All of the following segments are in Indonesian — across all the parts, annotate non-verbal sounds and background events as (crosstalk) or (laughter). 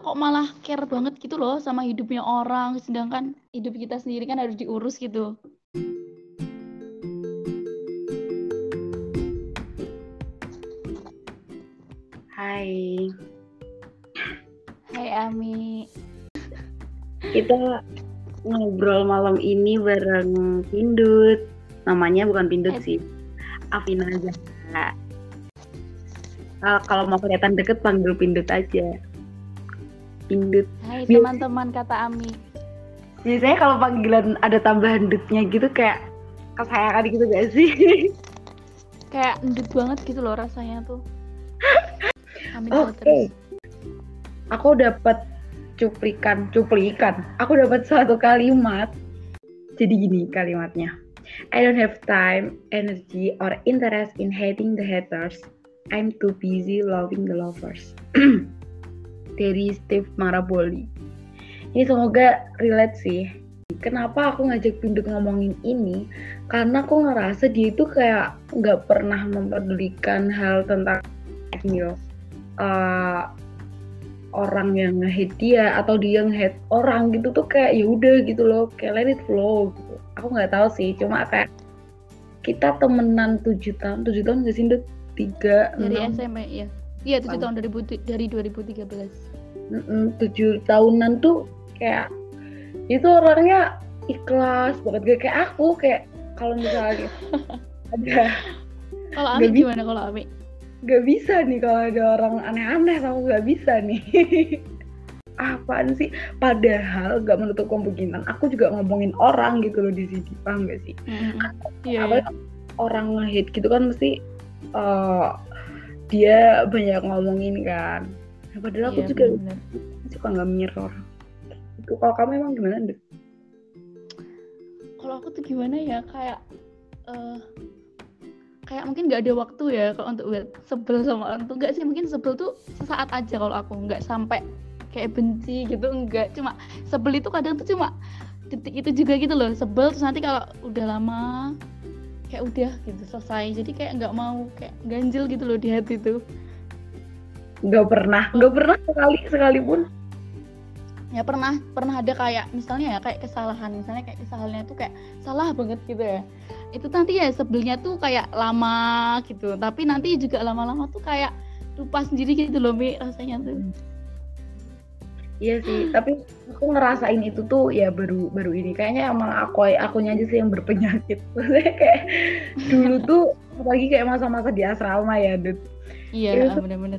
kok malah care banget gitu loh sama hidupnya orang sedangkan hidup kita sendiri kan harus diurus gitu Hai, Hai Ami kita ngobrol malam ini bareng Pindut. Namanya bukan Pindut Eh. sih, Afina aja. Kalau- Kalau mau kelihatan deket panggil Pindut aja. Pindut. Hai teman-teman kata Ami Biasanya kalau panggilan ada tambahan dutnya gitu kayak kesayangan gitu gak sih? (laughs) kayak endut banget gitu loh rasanya tuh (laughs) Ami Oke. tahu terus Aku dapat cuplikan, cuplikan. Aku dapat satu kalimat. Jadi gini kalimatnya. I don't have time, energy, or interest in hating the haters. I'm too busy loving the lovers. (clears throat) Dari Steve Maraboli. Ini semoga relate sih. Kenapa aku ngajak Pinduk ngomongin ini? Karena aku ngerasa dia itu kayak nggak pernah mempedulikan hal tentang ini loh. Eh, orang yang nge-hate dia atau dia nge-hate orang gitu tuh kayak ya udah gitu loh kayak let it flow gitu aku nggak tahu sih cuma kayak kita temenan tujuh tahun tujuh tahun nggak sih Dut? tiga dari SMP ya iya tujuh Tahun. 2000 dari 2013 mm-mm, tujuh tahunan tuh kayak itu orangnya ikhlas banget. Gak kayak aku kayak kalau misalnya (laughs) ada kalau Ami gimana kalau Ami? Nggak bisa nih kalau ada orang aneh-aneh sama nggak bisa nih. (laughs) Apaan sih? Padahal nggak menutup kemungkinan aku juga ngomongin orang gitu loh di sini paham nggak sih? Mm-mm. iya apa iya. orang nge-hate gitu kan mesti eh, dia banyak ngomongin kan Nah, padahal aku Iya, juga bener. suka nggak mirror itu kalau kamu emang gimana deh kalau aku tuh gimana ya kayak eh kayak mungkin nggak ada waktu ya kalau untuk buat sebel sama orang tuh. Nggak sih mungkin sebel tuh sesaat aja kalau aku. Nggak sampai kayak benci gitu enggak cuma sebel itu kadang tuh cuma detik itu juga gitu loh. Sebel terus nanti kalau udah lama kayak udah gitu selesai. Jadi kayak nggak mau kayak ganjil gitu loh di hati tuh nggak pernah nggak pernah sekali sekalipun. Ya pernah pernah ada kayak misalnya ya kayak kesalahan. Misalnya kayak kesalahannya tuh kayak salah banget gitu ya. Itu nanti ya sebelnya tuh kayak lama gitu. Tapi nanti juga lama-lama tuh kayak lupa sendiri gitu loh Mi rasanya tuh. Iya sih, tapi aku ngerasain itu tuh ya baru baru ini. Kayaknya emang aku akunya aja sih yang berpenyakit. (laughs) Maksudnya kayak (laughs) dulu tuh apalagi kayak masa-masa di asrama ya, Dut. iya bener-bener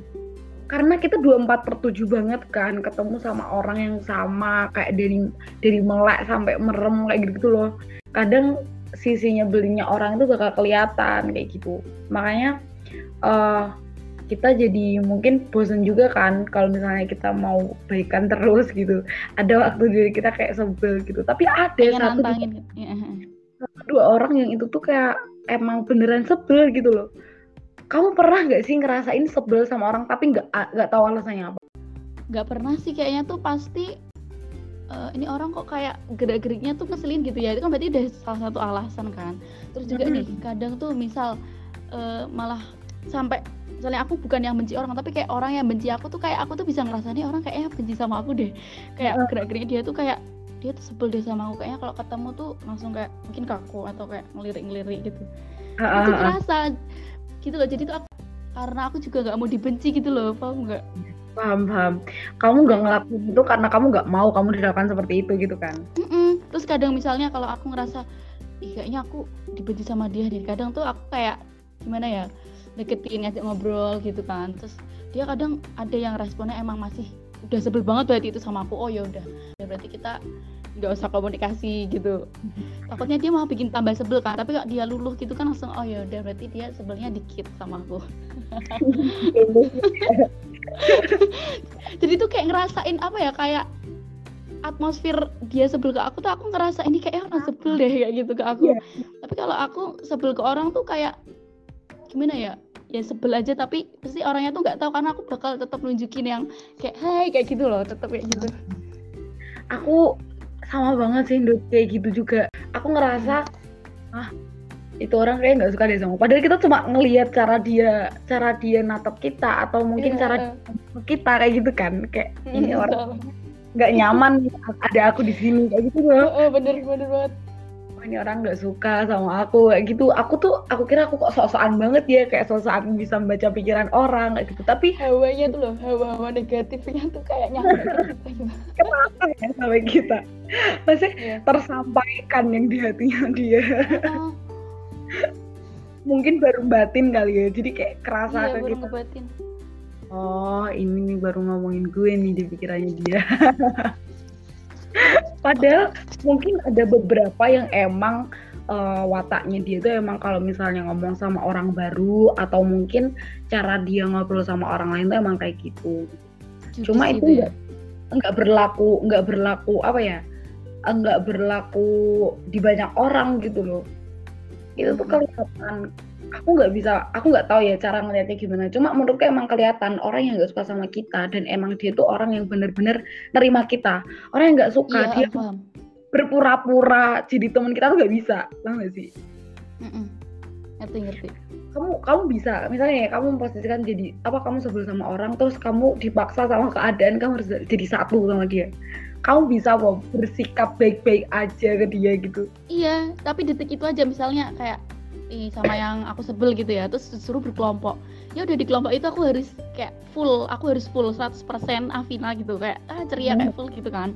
Karena kita 24 per 7 banget kan ketemu sama orang yang sama kayak dari dari melek sampai merem kayak gitu, -gitu loh. Kadang sisinya belinya orang itu bakal kelihatan kayak gitu. Makanya eh kita jadi mungkin bosen juga kan kalau misalnya kita mau baikan terus gitu ada waktu diri kita kayak sebel gitu tapi ada pengen satu nantangin gitu. Iya, dua orang yang itu tuh kayak emang beneran sebel gitu loh kamu pernah nggak sih ngerasain sebel sama orang tapi nggak nggak tahu alasannya apa nggak pernah sih kayaknya tuh pasti eh, ini orang kok kayak gerak-geriknya tuh ngeselin gitu ya itu kan berarti udah salah satu alasan kan terus juga Mm-mm. nih kadang tuh misal eh, malah sampai misalnya aku bukan yang benci orang tapi kayak orang yang benci aku tuh kayak aku tuh bisa ngerasa nih orang kayaknya benci sama aku deh kayak Mm. gerak-geriknya dia tuh kayak dia tuh sebel deh sama aku kayaknya kalau ketemu tuh langsung kayak mungkin kaku atau kayak ngelirik-ngelirik gitu Ah, ah, itu ah. Gitu loh jadi tuh aku, karena aku juga nggak mau dibenci gitu loh paham nggak paham paham kamu nggak ngelakuin itu karena kamu nggak mau kamu dilakukan seperti itu gitu kan Mm-mm. Terus kadang misalnya kalau aku ngerasa Ih, kayaknya aku dibenci sama dia deh. Kadang tuh aku kayak gimana ya deketin ngajak ngobrol gitu kan. Terus dia kadang ada yang responnya emang masih udah sebel banget berarti itu sama aku. Oh ya udah. Ya berarti kita nggak usah komunikasi gitu. Takutnya dia mau bikin tambah sebel kan. Tapi kalau dia luluh gitu kan langsung oh ya udah berarti dia sebelnya dikit sama aku. Jadi tuh kayak ngerasain apa ya kayak atmosfer dia sebel ke aku tuh aku ngerasa ini kayak orang sebel deh kayak gitu ke aku. Iya. Tapi kalau aku sebel ke orang tuh kayak gimana ya? Ya sebel aja tapi pasti orangnya tuh nggak tahu karena aku bakal tetap nunjukin yang kayak hai kayak gitu loh, tetap kayak gitu. aku sama banget sih Dut, kayak gitu juga. Aku ngerasa ah itu orang kayak nggak suka deh sama padahal kita cuma ngelihat cara dia cara dia natap kita atau mungkin Iya, cara eh. kita kayak gitu kan. Kayak ini orang nggak nyaman ada aku di sini kayak gitu loh. Oh, bener bener banget. oh, ini orang nggak suka sama aku kayak gitu. Aku tuh aku kira aku kok sok-sokan banget ya kayak sok-sokan bisa membaca pikiran orang kayak gitu. Tapi hawanya tuh loh hawa-hawa negatifnya tuh kayak nyampe (laughs) kenapa ya sama kita. Masih yeah. tersampaikan yang di hatinya dia. Oh. mungkin baru batin kali ya jadi kayak kerasa iya, baru gitu. batin oh ini nih baru ngomongin gue nih di pikirannya dia (laughs) Padahal mungkin ada beberapa yang emang uh, wataknya dia itu emang kalau misalnya ngomong sama orang baru atau mungkin cara dia ngobrol sama orang lain tuh emang kayak gitu. Judes Cuma itu enggak ya? enggak berlaku enggak berlaku apa ya? Enggak berlaku di banyak orang gitu loh. Itu tuh kelihatan aku nggak bisa aku nggak tahu ya cara ngeliatnya gimana. Cuma menurutku emang kelihatan orang yang nggak suka sama kita dan emang dia tuh orang yang bener-bener nerima kita. Orang yang nggak suka iya, dia berpura-pura jadi teman kita tuh nggak bisa tahu nggak sih? Mm-mm. ngerti ngerti. Kamu kamu bisa. Misalnya ya kamu memposisikan jadi apa kamu sebel sama orang terus kamu dipaksa sama keadaan kamu harus jadi satu sama dia. Kamu bisa kok bersikap baik-baik aja ke dia gitu. Iya tapi detik itu aja. Misalnya kayak sama yang aku sebel gitu ya. Terus disuruh berkelompok. Ya udah di kelompok itu aku harus kayak full aku harus full 100% Afina gitu. Kayak ah ceria kayak full gitu kan.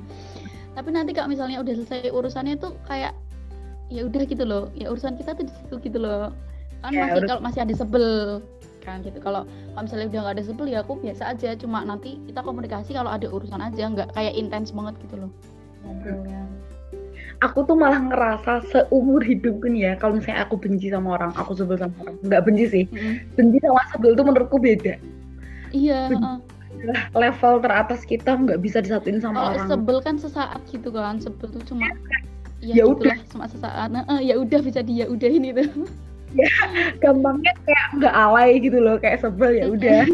Tapi nanti kalau misalnya udah selesai urusannya tuh kayak ya udah gitu loh. Ya urusan kita tuh di situ gitu loh. Kan ya, masih kalau masih ada sebel kan gitu. Kalau kalau misalnya udah nggak ada sebel ya aku biasa aja. Cuma nanti kita komunikasi kalau ada urusan aja. Nggak kayak intens banget gitu loh. Ngobrolnya aku tuh malah ngerasa seumur hidup nih ya kalau misalnya aku benci sama orang aku sebel sama orang. Nggak benci sih. Mm-hmm. benci sama sebel tuh menurutku beda. Iya uh. level teratas kita nggak bisa disatuin sama oh, orang. sebel kan sesaat gitu kan sebel tuh cuma ya, ya udah. cuma sesaat. Nah, uh, ya udah bisa dia udah ini tuh. (laughs) Ya gampangnya kayak nggak alay gitu loh kayak sebel ya udah.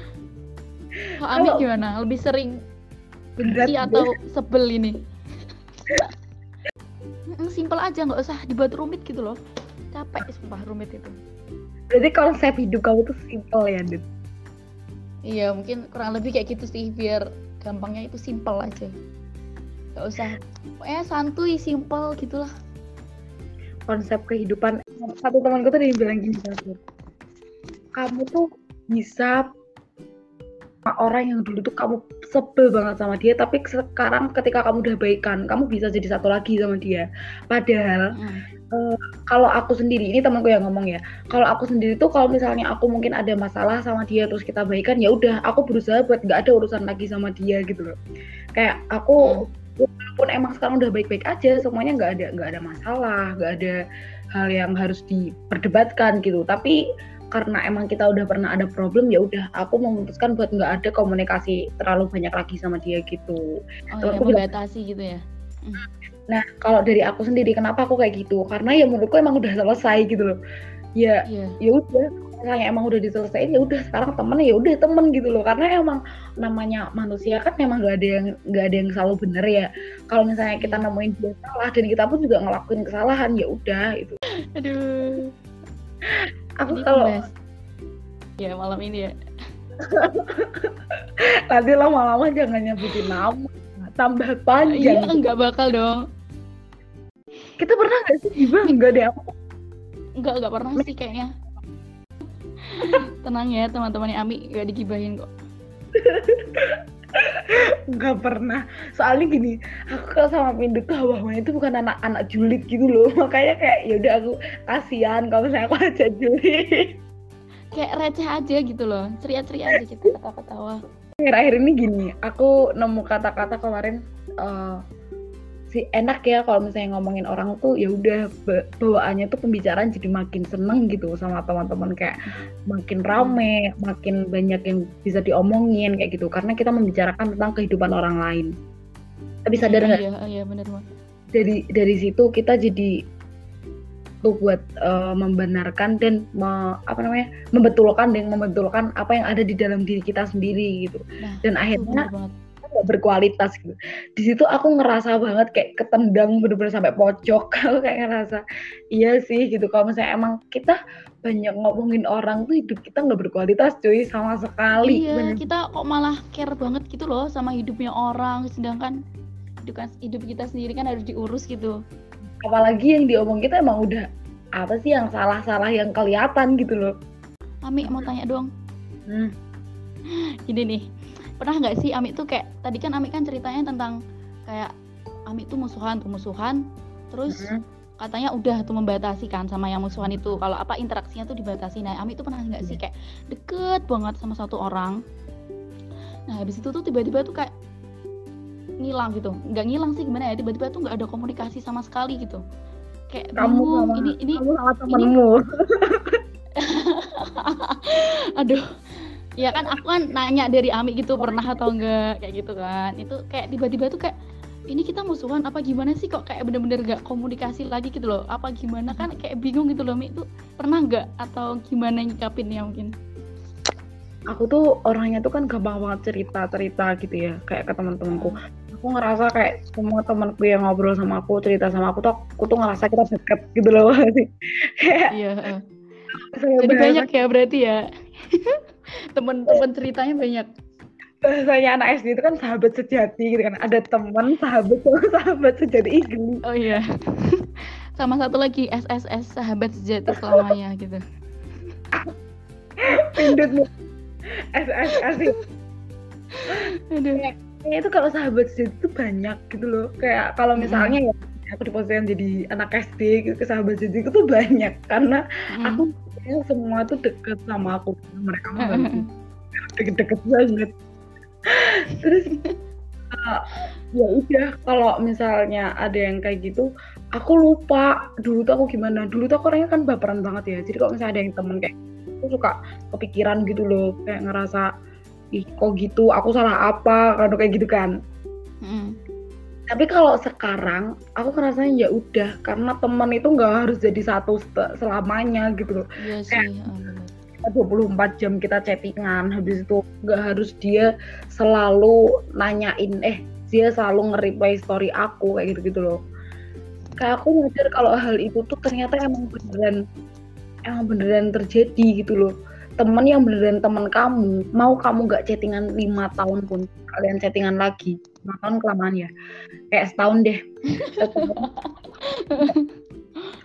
(laughs) Kok Ami gimana? Lebih sering benci atau sebel ini simpel aja nggak usah dibuat rumit gitu loh. Capek sumpah rumit itu. Berarti konsep hidup kamu tuh simpel ya Dit? Iya mungkin kurang lebih kayak gitu sih biar gampangnya itu simpel aja. Nggak usah. Pokoknya santuy simpel gitulah. Konsep kehidupan. Satu temanku tuh dia bilang gini kamu tuh bisa orang yang dulu tuh kamu sebel banget sama dia tapi sekarang ketika kamu udah baikan kamu bisa jadi satu lagi sama dia padahal hmm. uh, kalau aku sendiri ini temanku yang ngomong ya kalau aku sendiri tuh kalau misalnya aku mungkin ada masalah sama dia terus kita baikan ya udah aku berusaha buat nggak ada urusan lagi sama dia gitu loh kayak aku hmm. walaupun emang sekarang udah baik-baik aja semuanya nggak ada nggak ada masalah nggak ada hal yang harus diperdebatkan gitu tapi karena emang kita udah pernah ada problem ya udah aku memutuskan buat nggak ada komunikasi terlalu banyak lagi sama dia gitu. Oh, ya, aku membatasi gitu ya. Hmm. Nah kalau dari aku sendiri kenapa aku kayak gitu? Karena ya menurutku emang udah selesai gitu loh. Ya yeah. ya udah misalnya emang udah diselesaikan ya udah sekarang temen ya udah temen gitu loh karena emang namanya manusia kan memang gak ada yang gak ada yang selalu bener ya kalau misalnya kita iya. nemuin dia salah dan kita pun juga ngelakuin kesalahan ya udah itu aduh aku kalau ya malam ini ya. (laughs) Nanti lama-lama jangan nyebutin nama tambah panjang. Iya enggak bakal dong. Kita pernah nggak sih gimana enggak deh aku enggak enggak pernah sih kayaknya. (laughs) Tenang ya teman-teman Ami gak digibahin kok (laughs) nggak pernah. Soalnya gini aku kalau sama Pindu tuh bawahnya itu bukan anak-anak julid gitu loh. (laughs) Makanya kayak ya udah aku kasihan kalau misalnya aku aja julid. Kayak receh aja gitu loh. Ceria-ceria aja kita ketawa-ketawa. Akhir-akhir ini gini aku nemu kata-kata kemarin uh, sih enak ya kalau misalnya ngomongin orang tuh ya udah bawaannya tuh pembicaraan jadi makin seneng gitu sama teman-teman kayak makin rame, makin banyak yang bisa diomongin kayak gitu karena kita membicarakan tentang kehidupan orang lain. Tapi sadar nggak? Iya, iya benar Dari dari situ kita jadi tuh buat uh, membenarkan dan me, apa namanya membetulkan dan membetulkan apa yang ada di dalam diri kita sendiri gitu. Nah, dan akhirnya nggak berkualitas gitu. Di situ aku ngerasa banget kayak ketendang bener-bener sampai pojok. (laughs) Aku kayak ngerasa iya sih gitu. Kalau misalnya emang kita banyak ngomongin orang tuh hidup kita nggak berkualitas cuy sama sekali. Iya bener. kita kok malah care banget gitu loh sama hidupnya orang. Sedangkan hidup, kan, hidup kita sendiri kan harus diurus gitu. Apalagi yang diomong kita emang udah apa sih yang salah-salah yang kelihatan gitu loh. Ami mau tanya dong hmm. gini nih pernah nggak sih Ami tuh kayak tadi kan Ami kan ceritanya tentang kayak Ami tuh musuhan tuh musuhan terus Hmm. katanya udah tuh membatasi kan sama yang musuhan itu. Kalau apa interaksinya tuh dibatasi. Nah Ami tuh pernah nggak sih kayak deket banget sama satu orang? Nah habis itu tuh tiba-tiba tuh kayak ngilang gitu. Nggak ngilang sih gimana ya tiba-tiba tuh nggak ada komunikasi sama sekali gitu. Kayak kamu bingung sama ini ini kamu sama temenmu. (laughs) (laughs) Aduh ya kan aku kan nanya dari Ami gitu pernah atau enggak? Kayak gitu kan. Itu kayak tiba-tiba tuh kayak ini kita musuhan apa gimana sih? Kok kayak bener-bener gak komunikasi lagi gitu loh? Apa gimana? Kan kayak bingung gitu loh Mi. Itu pernah nggak? Atau gimana nyikapinnya mungkin? Aku tuh orangnya tuh kan gampang banget cerita cerita gitu ya kayak ke teman-temanku aku ngerasa kayak semua temanku yang ngobrol sama aku cerita sama aku tuh aku tuh ngerasa kita deket gitu loh. (laughs) Kayak iya saya jadi banyak ya berarti ya (laughs) temen-temen ceritanya banyak. Bahasanya anak SD itu kan sahabat sejati gitu kan. Ada teman sahabat sahabat sejati. Ih, geli. oh iya. (laughs) Sama satu lagi SSS sahabat sejati selamanya gitu. Pindut SSS aduh. Itu kalau sahabat sejati itu banyak gitu loh. Kayak kalau misalnya ya aku diposisikan jadi anak SD gitu ke sahabat sejati itu tuh banyak. Karena Mm. aku kayaknya semua tuh deket sama aku. Mereka mah deket-deket banget. Terus uh, ya udah kalau misalnya ada yang kayak gitu aku lupa dulu tuh aku gimana. Dulu tuh aku orangnya kan baperan banget ya. Jadi kalau misalnya ada yang temen kayak aku suka kepikiran gitu loh. Kayak ngerasa ih kok gitu? Aku salah apa? Kalau kayak gitu kan. Mm. Tapi kalau sekarang aku ngerasanya ya udah karena teman itu nggak harus jadi satu se- selamanya gitu loh. Iya sih kita 24 jam kita chattingan habis itu nggak harus dia selalu nanyain eh dia selalu nge-reply story aku kayak gitu gitu loh. Kayak aku nyadar kalau hal itu tuh ternyata emang beneran emang beneran terjadi gitu loh temen yang beneran temen kamu mau kamu nggak chattingan lima tahun pun kalian chattingan lagi. Lima tahun kelamaan ya. Kayak setahun deh. (laughs)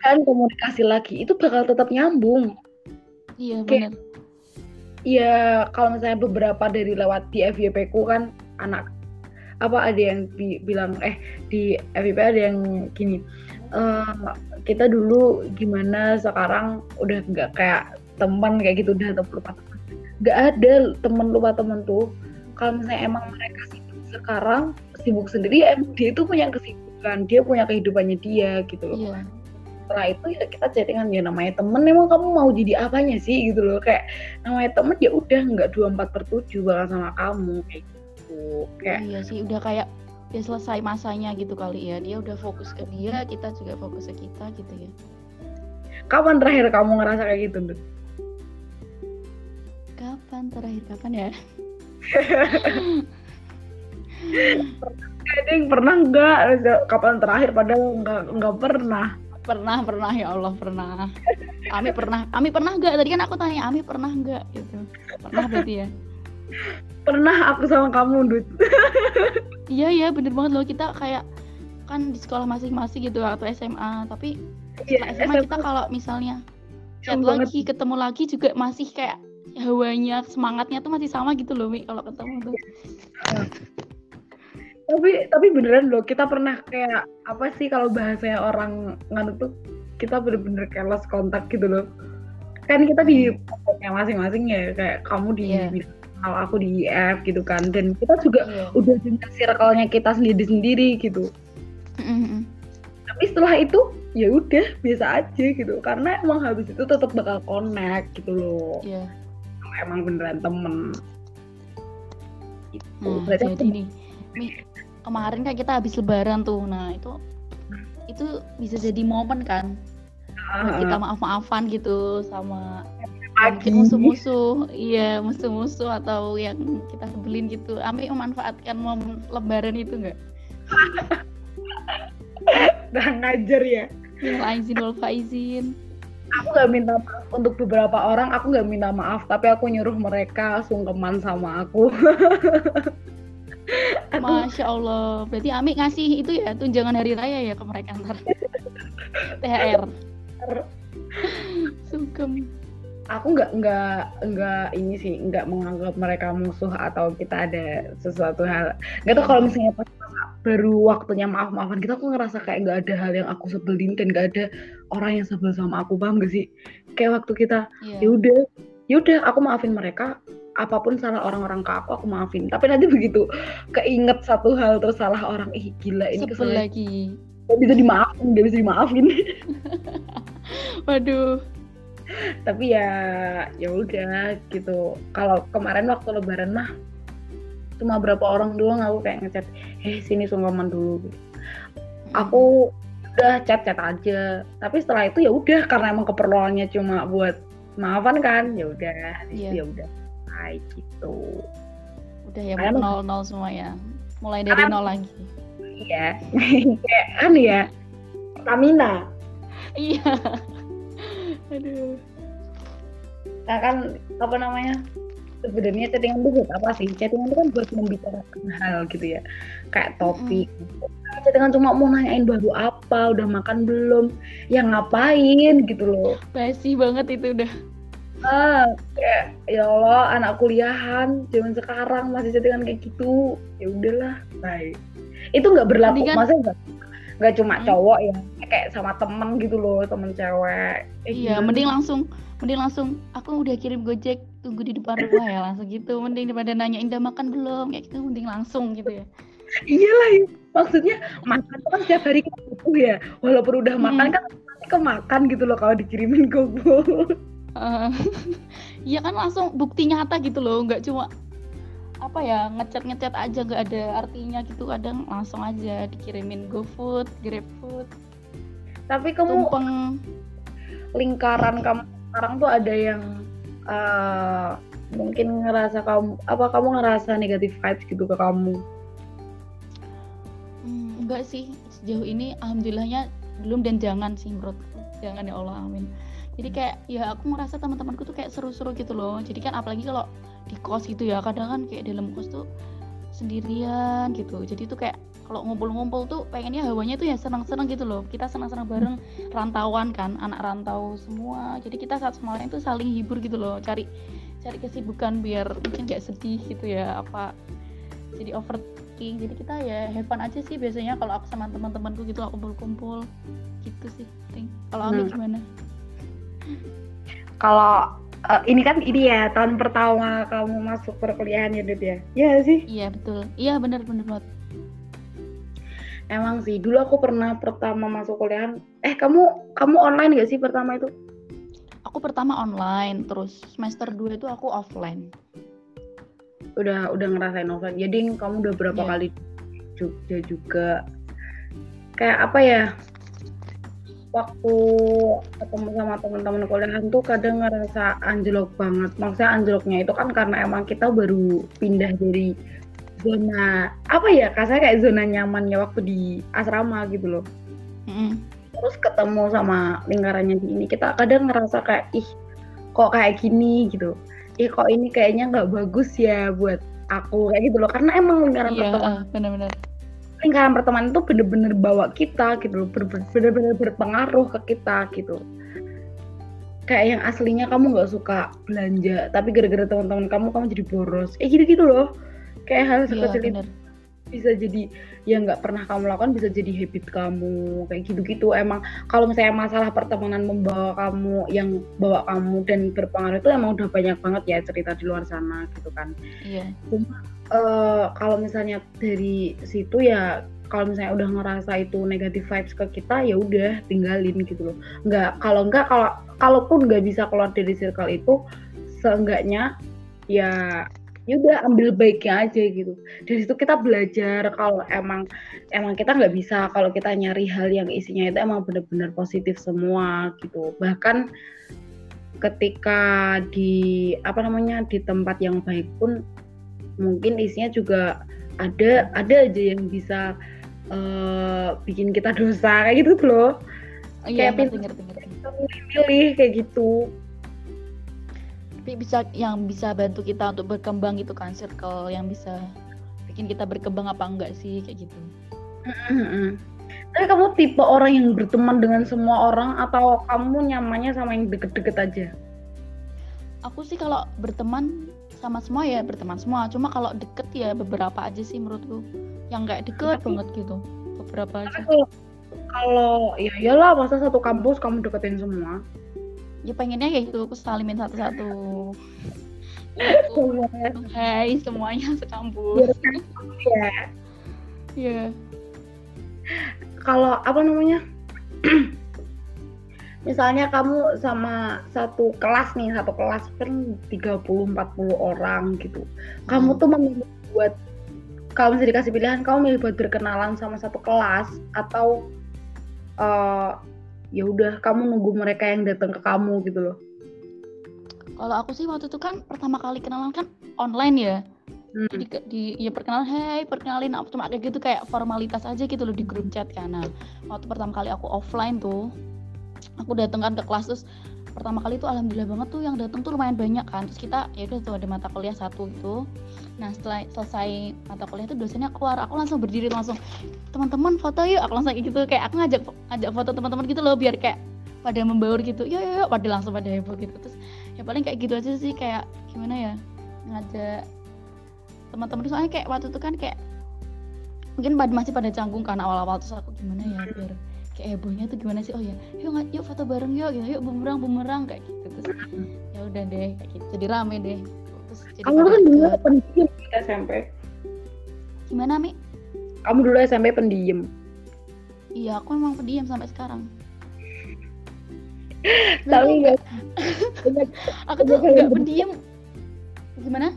Kalian komunikasi lagi itu bakal tetap nyambung. Iya benar Iya, kalau misalnya beberapa dari lewat di FYP ku kan anak apa ada yang bi- bilang eh di FYP ada yang gini "Eh, kita dulu gimana sekarang udah nggak kayak teman kayak gitu udah tetap lupa teman. Nggak ada teman lupa teman tuh. Kalau misalnya emang mereka sibuk sekarang sibuk sendiri ya emang dia itu punya kesibukan dia punya kehidupannya dia gitu loh. Iya. Setelah itu ya kita chattingan ya namanya temen emang kamu mau jadi apanya sih gitu loh. Kayak namanya temen ya udah nggak 24 per 7 bakal sama kamu kayak gitu. Kayak iya sih udah kayak ya selesai masanya gitu kali ya. Dia udah fokus ke dia kita juga fokus ke kita gitu ya. Kapan terakhir kamu ngerasa kayak gitu Dut? Kapan? Terakhir kapan ya? Ada yang pernah nggak? Kapan terakhir? Padahal nggak nggak pernah. Pernah pernah. Ya Allah pernah. Ami pernah. Ami pernah nggak? Tadi kan aku tanya Ami pernah nggak? Gitu. Pernah berarti ya? Pernah aku sama kamu Dut. Iya iya. Bener banget loh. Kita kayak kan di sekolah masing-masing gitu atau SMA tapi Iya, setelah SMA kita kalau misalnya chat Sama banget. lagi ketemu lagi juga masih kayak hawanya semangatnya tuh masih sama gitu loh Mi kalau ketemu tuh. Tapi tapi beneran loh kita pernah kayak apa sih kalau bahasanya orang nganu tuh kita bener-bener kayak lost kontak gitu loh. Kan kita di pokoknya masing-masing ya kayak kamu di Iya. hal aku di IF gitu kan. Dan kita juga iya. udah punya circle-nya kita sendiri-sendiri gitu. Mm-mm. tapi setelah itu ya udah biasa aja gitu. Karena emang habis itu tetap bakal connect gitu loh. Kalau emang beneran temen. Gitu. Nah, Berarti jadi nih, kemarin kan kita habis lebaran tuh. Nah, itu itu bisa jadi momen kan? Ah, kita ah, maaf-maafan gitu sama mungkin musuh-musuh. Iya musuh-musuh atau yang kita sebelin gitu. Ami memanfaatkan momen lebaran itu enggak (laughs) Udah ngajar ya? Aizin wal faizin aku nggak minta maaf untuk beberapa orang aku nggak minta maaf tapi aku nyuruh mereka sungkeman sama aku. (laughs) Masya Allah. Berarti Ami ngasih itu ya tunjangan hari raya ya ke mereka ntar. (laughs) THR (laughs) sungkem. Aku nggak nggak nggak ini sih nggak menganggap mereka musuh atau kita ada sesuatu hal. Nggak tahu kalau misalnya pas baru waktunya maaf maafan kita aku ngerasa kayak nggak ada hal yang aku sebelin dan nggak ada orang yang sebel sama aku paham gak sih? Kayak waktu kita yeah. ya udah ya udah aku maafin mereka apa pun salah orang-orang ke aku aku maafin. Tapi nanti begitu keinget satu hal terus salah orang ih gila ini kesel lagi. gak bisa dimaafin gak bisa dimaafin. (laughs) Waduh. Tapi ya ya udah gitu. Kalau kemarin waktu lebaran mah cuma berapa orang doang aku kayak ngechat eh sini sungkeman dulu. Gitu. aku udah chat chat aja. Tapi setelah itu ya udah karena emang keperluannya cuma buat maafan kan ya udah. Yeah. ya udah. Baik gitu. Udah ya Karena nol nol semua ya. Mulai dari nol lagi. Iya. (laughs) Kayak kan ya stamina. Iya. (laughs) Aduh. Nah kan apa namanya sebenarnya chattingan itu buat apa sih? Chattingan itu kan buat membicarakan hal gitu ya, kayak topik. Mm. Chattingan cuma mau nanyain baru apa, udah makan belum, yang ngapain gitu loh. Basi banget itu udah. Ah, kayak ya Allah anak kuliahan zaman sekarang masih chattingan kayak gitu, ya udahlah, baik. Itu nggak berlaku, kan, masa nggak nggak cuma hmm. cowok ya, kayak sama temen gitu loh, temen cewek. Eh, iya, mending langsung mending langsung aku udah kirim gojek tunggu di depan rumah ya langsung gitu mending daripada nanya Indah makan belum kayak gitu mending langsung gitu ya iyalah ya. maksudnya makan kan setiap hari kita butuh ya walaupun udah hmm. makan kan kemakan gitu loh kalau dikirimin GoFood uh, (laughs) iya kan langsung bukti nyata gitu loh nggak cuma apa ya ngecat ngecat aja nggak ada artinya gitu kadang langsung aja dikirimin GoFood, GrabFood. Tapi kamu Tumpeng. lingkaran kamu sekarang tuh ada yang uh, mungkin ngerasa kamu apa kamu ngerasa negatif vibes gitu ke kamu? Hmm, enggak sih. Sejauh ini alhamdulillahnya belum dan jangan sih menurutku jangan ya Allah amin. Jadi kayak ya aku ngerasa teman-temanku tuh kayak seru-seru gitu loh. Jadi kan apalagi kalau di kos gitu ya kadang kan kayak dalam kos tuh sendirian gitu. Jadi tuh kayak kalau ngumpul-ngumpul tuh pengennya hawanya tuh ya senang-senang gitu loh. Kita senang-senang bareng rantauan kan anak rantau semua. Jadi kita saat sama lain tuh saling hibur gitu loh cari cari kesibukan biar mungkin gak sedih gitu ya apa jadi overthinking. Jadi kita ya have fun aja sih biasanya kalau aku sama teman-temanku gitu aku kumpul-kumpul. Gitu sih kalau Ami hmm. gimana? Kalau uh, ini kan ini ya tahun pertama kamu masuk perkuliahan ya Dut ya? Iya sih? Iya betul. Iya benar benar banget Emang sih, dulu aku pernah pertama masuk kuliah. Eh, kamu kamu online gak sih pertama itu? Aku pertama online, terus semester 2 itu aku offline. Udah udah ngerasain offline. Jadi kamu udah berapa yeah. kali Jogja juga? Kayak apa ya? Waktu ketemu sama teman-teman kuliahan tuh kadang ngerasa anjlok banget. Maksudnya anjloknya itu kan karena emang kita baru pindah dari zona apa ya kasarnya kayak zona nyamannya waktu di asrama gitu loh. Mm. terus ketemu sama lingkarannya di ini. Kita kadang ngerasa kayak ih kok kayak gini? gitu. Ih kok ini kayaknya nggak bagus ya buat aku kayak gitu loh. Karena emang lingkaran iya, pertemanan bener-bener lingkaran pertemanan itu bener-bener bawa kita gitu loh. Bener-bener berpengaruh ke kita gitu. Kayak yang aslinya kamu nggak suka belanja tapi gara-gara teman-teman kamu kamu jadi boros. Eh gitu-gitu loh kayak hal iya, sekecil itu bisa jadi yang nggak pernah kamu lakukan bisa jadi habit kamu kayak gitu-gitu. Emang kalau misalnya masalah pertemanan membawa kamu yang bawa kamu dan berpengaruh itu emang udah banyak banget ya cerita di luar sana gitu kan. Iya. Cuma uh, kalau misalnya dari situ ya kalau misalnya udah ngerasa itu negatif vibes ke kita ya udah tinggalin gitu loh. Nggak kalau nggak kalau kalaupun nggak bisa keluar dari circle itu seenggaknya ya ya udah ambil baiknya aja gitu. Dari situ kita belajar kalau emang emang kita nggak bisa kalau kita nyari hal yang isinya itu emang benar-benar positif semua gitu. Bahkan ketika di apa namanya di tempat yang baik pun mungkin isinya juga ada ada aja yang bisa uh, bikin kita dosa kayak gitu loh. Iya kayak ngerti ngerti ngerti. pilih kayak gitu tapi bisa yang bisa bantu kita untuk berkembang gitu kan circle yang bisa bikin kita berkembang apa enggak sih kayak gitu. Tapi kamu tipe orang yang berteman dengan semua orang atau kamu nyamannya sama yang deket-deket aja? aku sih kalau berteman sama semua ya berteman semua cuma kalau deket ya beberapa aja sih menurutku yang nggak deket Tapi- banget gitu beberapa aja kalau ya iyalah masa satu kampus kamu deketin semua. Ya pengennya kayak gitu aku salimin satu-satu Aku, (laughs) Hai semuanya sekampus ya. ya Kalau apa namanya? (clears throat) Misalnya kamu sama satu kelas nih, satu kelas kan 30 40 orang gitu. Kamu Hmm. tuh memilih buat kalau misalnya dikasih pilihan, kamu milih buat berkenalan sama satu kelas atau eh ya udah kamu nunggu mereka yang datang ke kamu gitu loh. kalau aku sih waktu itu kan pertama kali kenalan kan online ya Hmm. jadi di ya perkenalan hey perkenalin apa cuma kayak gitu kayak formalitas aja gitu loh di grup chat kan nah waktu pertama kali aku offline tuh aku dateng kan ke kelas terus pertama kali tuh alhamdulillah banget tuh yang datang tuh lumayan banyak kan. Terus kita ya udah tuh ada mata kuliah satu gitu. Nah setelah selesai mata kuliah tuh dosennya keluar. Aku langsung berdiri langsung teman-teman foto yuk. Aku langsung gitu. Kayak aku ngajak ngajak foto teman-teman gitu loh biar kayak pada membaur gitu. Yuk yuk, yuk. Pada langsung pada heboh gitu. Terus ya paling kayak gitu aja sih kayak gimana ya ngajak teman-teman. Soalnya kayak waktu itu kan kayak mungkin masih pada canggung kan awal-awal. Terus aku gimana ya biar kayak hebohnya tuh gimana sih? Oh ya yuk yuk foto bareng yuk gitu yuk bumerang bumerang kayak gitu. Terus ya udah deh kayak gitu. Jadi rame deh. Terus jadi Kamu kan dulu pendiam di SMP. gimana mi? Kamu dulu SMP pendiam. iya aku emang pendiam sampai sekarang. (laughs) Tapi Dulu nggak (laughs) banyak, aku tuh banyak hal yang nggak ber- pendiam. Gimana?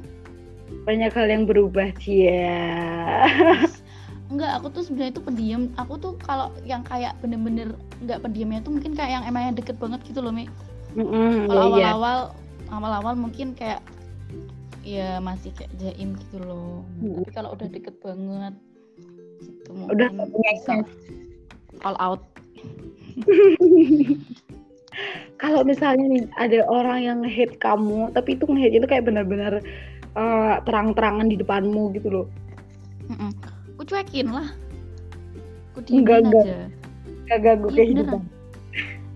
Banyak hal yang berubah Cia. Enggak, aku tuh sebenarnya itu pendiam. Aku tuh kalau yang kayak bener-bener nggak pendiamnya tuh mungkin kayak yang emangnya deket banget gitu loh, Mi. Mm-mm, Kalau iya, iya. awal-awal awal-awal mungkin kayak ya masih kayak jaim gitu loh. Mm. Tapi kalau udah deket banget gitu Udah punya all out. (laughs) Kalau misalnya nih ada orang yang hate kamu, tapi itu nge-hate itu kayak benar-benar eh, terang-terangan di depanmu gitu loh. Mm-mm. Aku cuekin lah. Enggak, diemin enggak. aja. Gak ganggu Iya, kehidupan.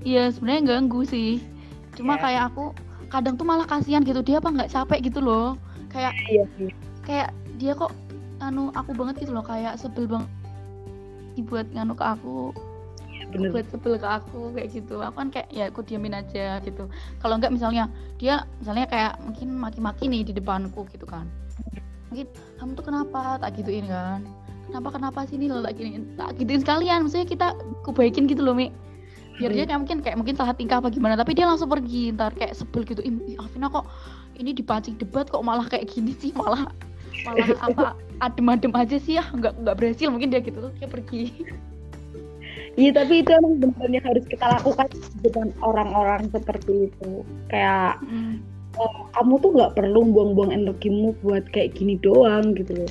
Iya sebenarnya ganggu sih. Cuma Iya. kayak aku kadang tuh malah kasihan gitu dia apa nggak capek gitu loh. Kayak Iya sih. kayak dia kok anu aku banget gitu loh kayak sebel banget dibuat nganu ke aku Iya, bener. buat sebel ke aku kayak gitu aku kan kayak ya aku diamin aja gitu kalau enggak misalnya dia misalnya kayak mungkin maki-maki nih di depanku gitu kan mungkin kamu tuh kenapa tak gituin kan kenapa kenapa sih ini lo tak giniin tak gituin sekalian. Maksudnya kita kubaikin gitu loh mi. Biar dia kayak mungkin kayak mungkin salah tingkah apa gimana tapi dia langsung pergi. Ntar kayak sebel gitu ih Afina kok ini dipancing debat kok malah kayak gini sih? Malah malah (laughs) apa adem-adem aja sih ya nggak nggak berhasil. Mungkin dia gitu terus dia pergi. Iya tapi itu emang benar-benar harus kita lakukan depan orang-orang seperti itu. Kayak oh, kamu tuh nggak perlu buang-buang energimu buat kayak gini doang gitu loh.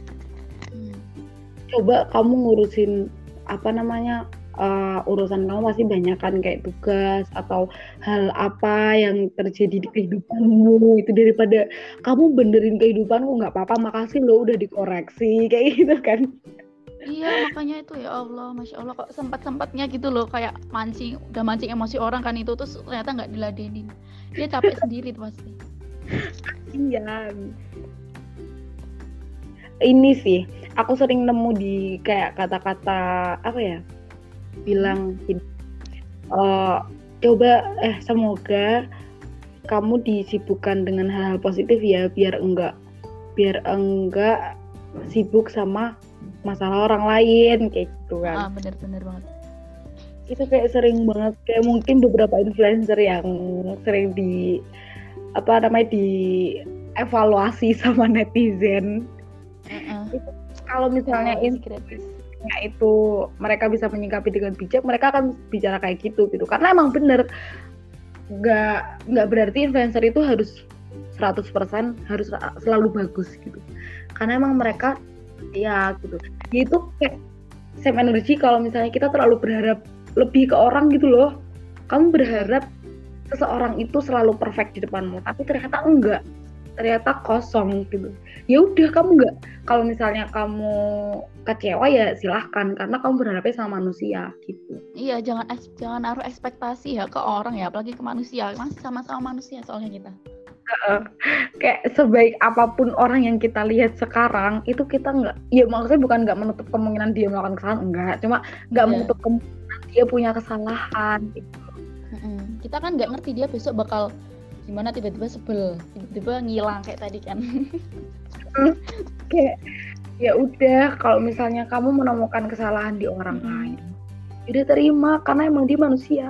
Coba kamu ngurusin apa namanya eh, urusan kamu pasti banyak kan kayak tugas atau hal apa yang terjadi di kehidupanmu itu daripada kamu benerin kehidupanmu nggak apa-apa makasih lo udah dikoreksi (laughs) kayak gitu kan. Iya makanya itu ya Allah, masya Allah kok sempat sempatnya gitu loh kayak mancing, udah mancing emosi orang kan itu terus ternyata nggak diladenin. Dia capek sendiri tuh pasti. Iya. Ini sih, aku sering nemu di kayak kata-kata apa ya? Bilang gini, "Eh, coba eh semoga kamu disibukkan dengan hal-hal positif ya, biar enggak biar enggak sibuk sama masalah orang lain kayak gitu Ah kan. bener-bener banget. Itu kayak sering banget kayak mungkin beberapa influencer yang sering di apa namanya di evaluasi (laughs) sama netizen Heeh. kalau misalnya intinya gratis. itu mereka bisa menyikapi dengan bijak mereka akan bicara kayak gitu gitu. Karena emang bener nggak nggak berarti influencer itu harus 100% harus selalu bagus gitu. Karena emang mereka ya gitu. Dia itu kayak same energy kalau misalnya kita terlalu berharap lebih ke orang gitu loh. Kamu berharap seseorang itu selalu perfect di depanmu tapi ternyata enggak ternyata kosong gitu. Ya udah kamu nggak kalau misalnya kamu kecewa ya silahkan karena kamu berharapnya sama manusia gitu. Iya jangan jangan naruh ekspektasi ya ke orang ya apalagi ke manusia. Masih sama-sama manusia soalnya kita. Uh, kayak sebaik apa pun orang yang kita lihat sekarang itu kita nggak ya maksudnya bukan nggak menutup kemungkinan dia melakukan kesalahan enggak. Cuma nggak yeah. menutup kemungkinan dia punya kesalahan gitu. Kita kan nggak ngerti dia besok bakal gimana tiba-tiba sebel? Tiba-tiba ngilang kayak tadi kan. Hmm, kayak ya udah kalau misalnya kamu menemukan kesalahan di orang hmm. lain udah terima karena emang dia manusia.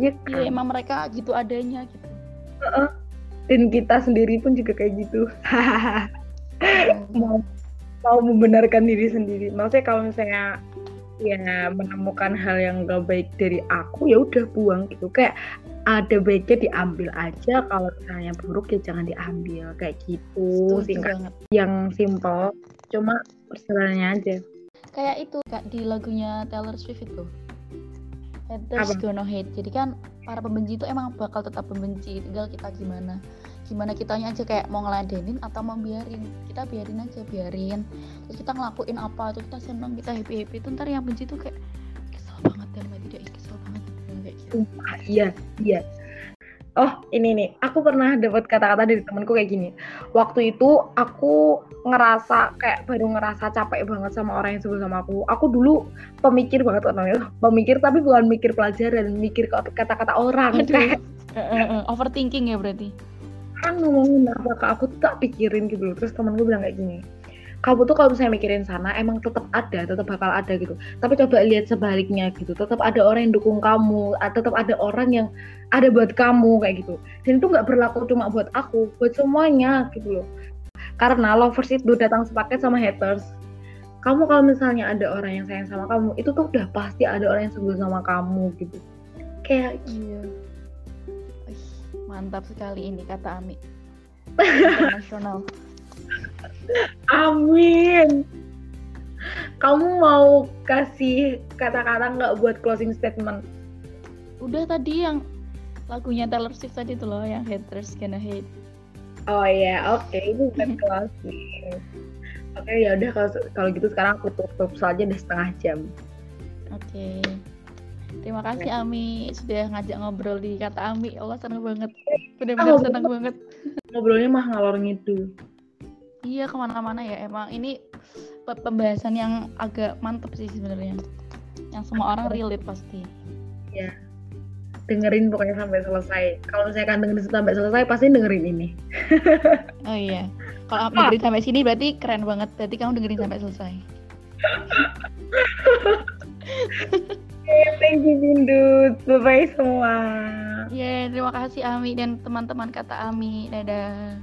Ya, kan? ya emang mereka gitu adanya gitu. Uh -uh. dan kita sendiri pun juga kayak gitu. Mau mau membenarkan diri sendiri. Maksudnya kalau misalnya ya menemukan hal yang gak baik dari aku ya udah buang gitu. Kayak ada baiknya diambil aja kalau misalnya buruk ya jangan diambil kayak gitu singkat. yang simple cuma perselannya aja. Kayak itu kak di lagunya Taylor Swift itu. Haters Apa? gonna hate. Jadi kan para pembenci itu emang bakal tetap membenci tinggal kita gimana gimana kitanya aja kayak mau ngeladenin atau mau biarin. Kita biarin aja biarin. Terus kita ngelakuin apa terus kita seneng kita happy happy itu ntar yang benci tuh kayak kesel banget dan Sumpah, iya, iya. Oh, ini nih, aku pernah dapat kata-kata dari temanku kayak gini. Waktu itu aku ngerasa kayak baru ngerasa capek banget sama orang yang sebel sama aku. Aku dulu pemikir banget orangnya, pemikir tapi bukan mikir pelajaran, mikir kata-kata orang. Aduh. Kayak overthinking ya berarti. Kan ngomongin apa ke aku tuh tak pikirin gitu Terus temen gue bilang kayak gini, kamu tuh kalau misalnya mikirin sana emang tetap ada tetap bakal ada gitu. Tapi coba lihat sebaliknya gitu tetap ada orang yang dukung kamu tetap ada orang yang ada buat kamu kayak gitu. Dan itu nggak berlaku cuma buat aku buat semuanya gitu loh. Karena lovers itu datang sepaket sama haters. Kamu kalau misalnya ada orang yang sayang sama kamu itu tuh udah pasti ada orang yang sebel sama kamu gitu. Kayak iya. Mantap sekali ini kata Ami. (laughs) Internasional Amin. Kamu mau kasih kata-kata nggak buat closing statement? Udah tadi yang lagunya Taylor Swift tadi tuh loh, yang haters gonna hate. Oh ya, yeah. oke, okay. ini bukan (laughs) closing. Oke, okay, ya udah kalau kalau gitu sekarang aku tutup saja udah setengah jam. Oke. Okay. Terima kasih Ami sudah ngajak ngobrol di kata Ami. Allah senang banget. Benar-benar oh, senang banget. (laughs) Ngobrolnya mah ngalor ngidul iya ke mana-mana ya. Emang ini pembahasan yang agak mantep sih sebenarnya. Yang semua orang relate pasti. Ya dengerin pokoknya sampai selesai. Kalau saya kan dengerin sampai selesai pasti dengerin ini. (laughs) Oh iya. Kalau aku dengerin sampai sini berarti keren banget. Berarti kamu dengerin sampai selesai. Okay, thank you Bindut bye bye semua. Ya yeah, terima kasih Ami dan teman-teman kata Ami. Dadah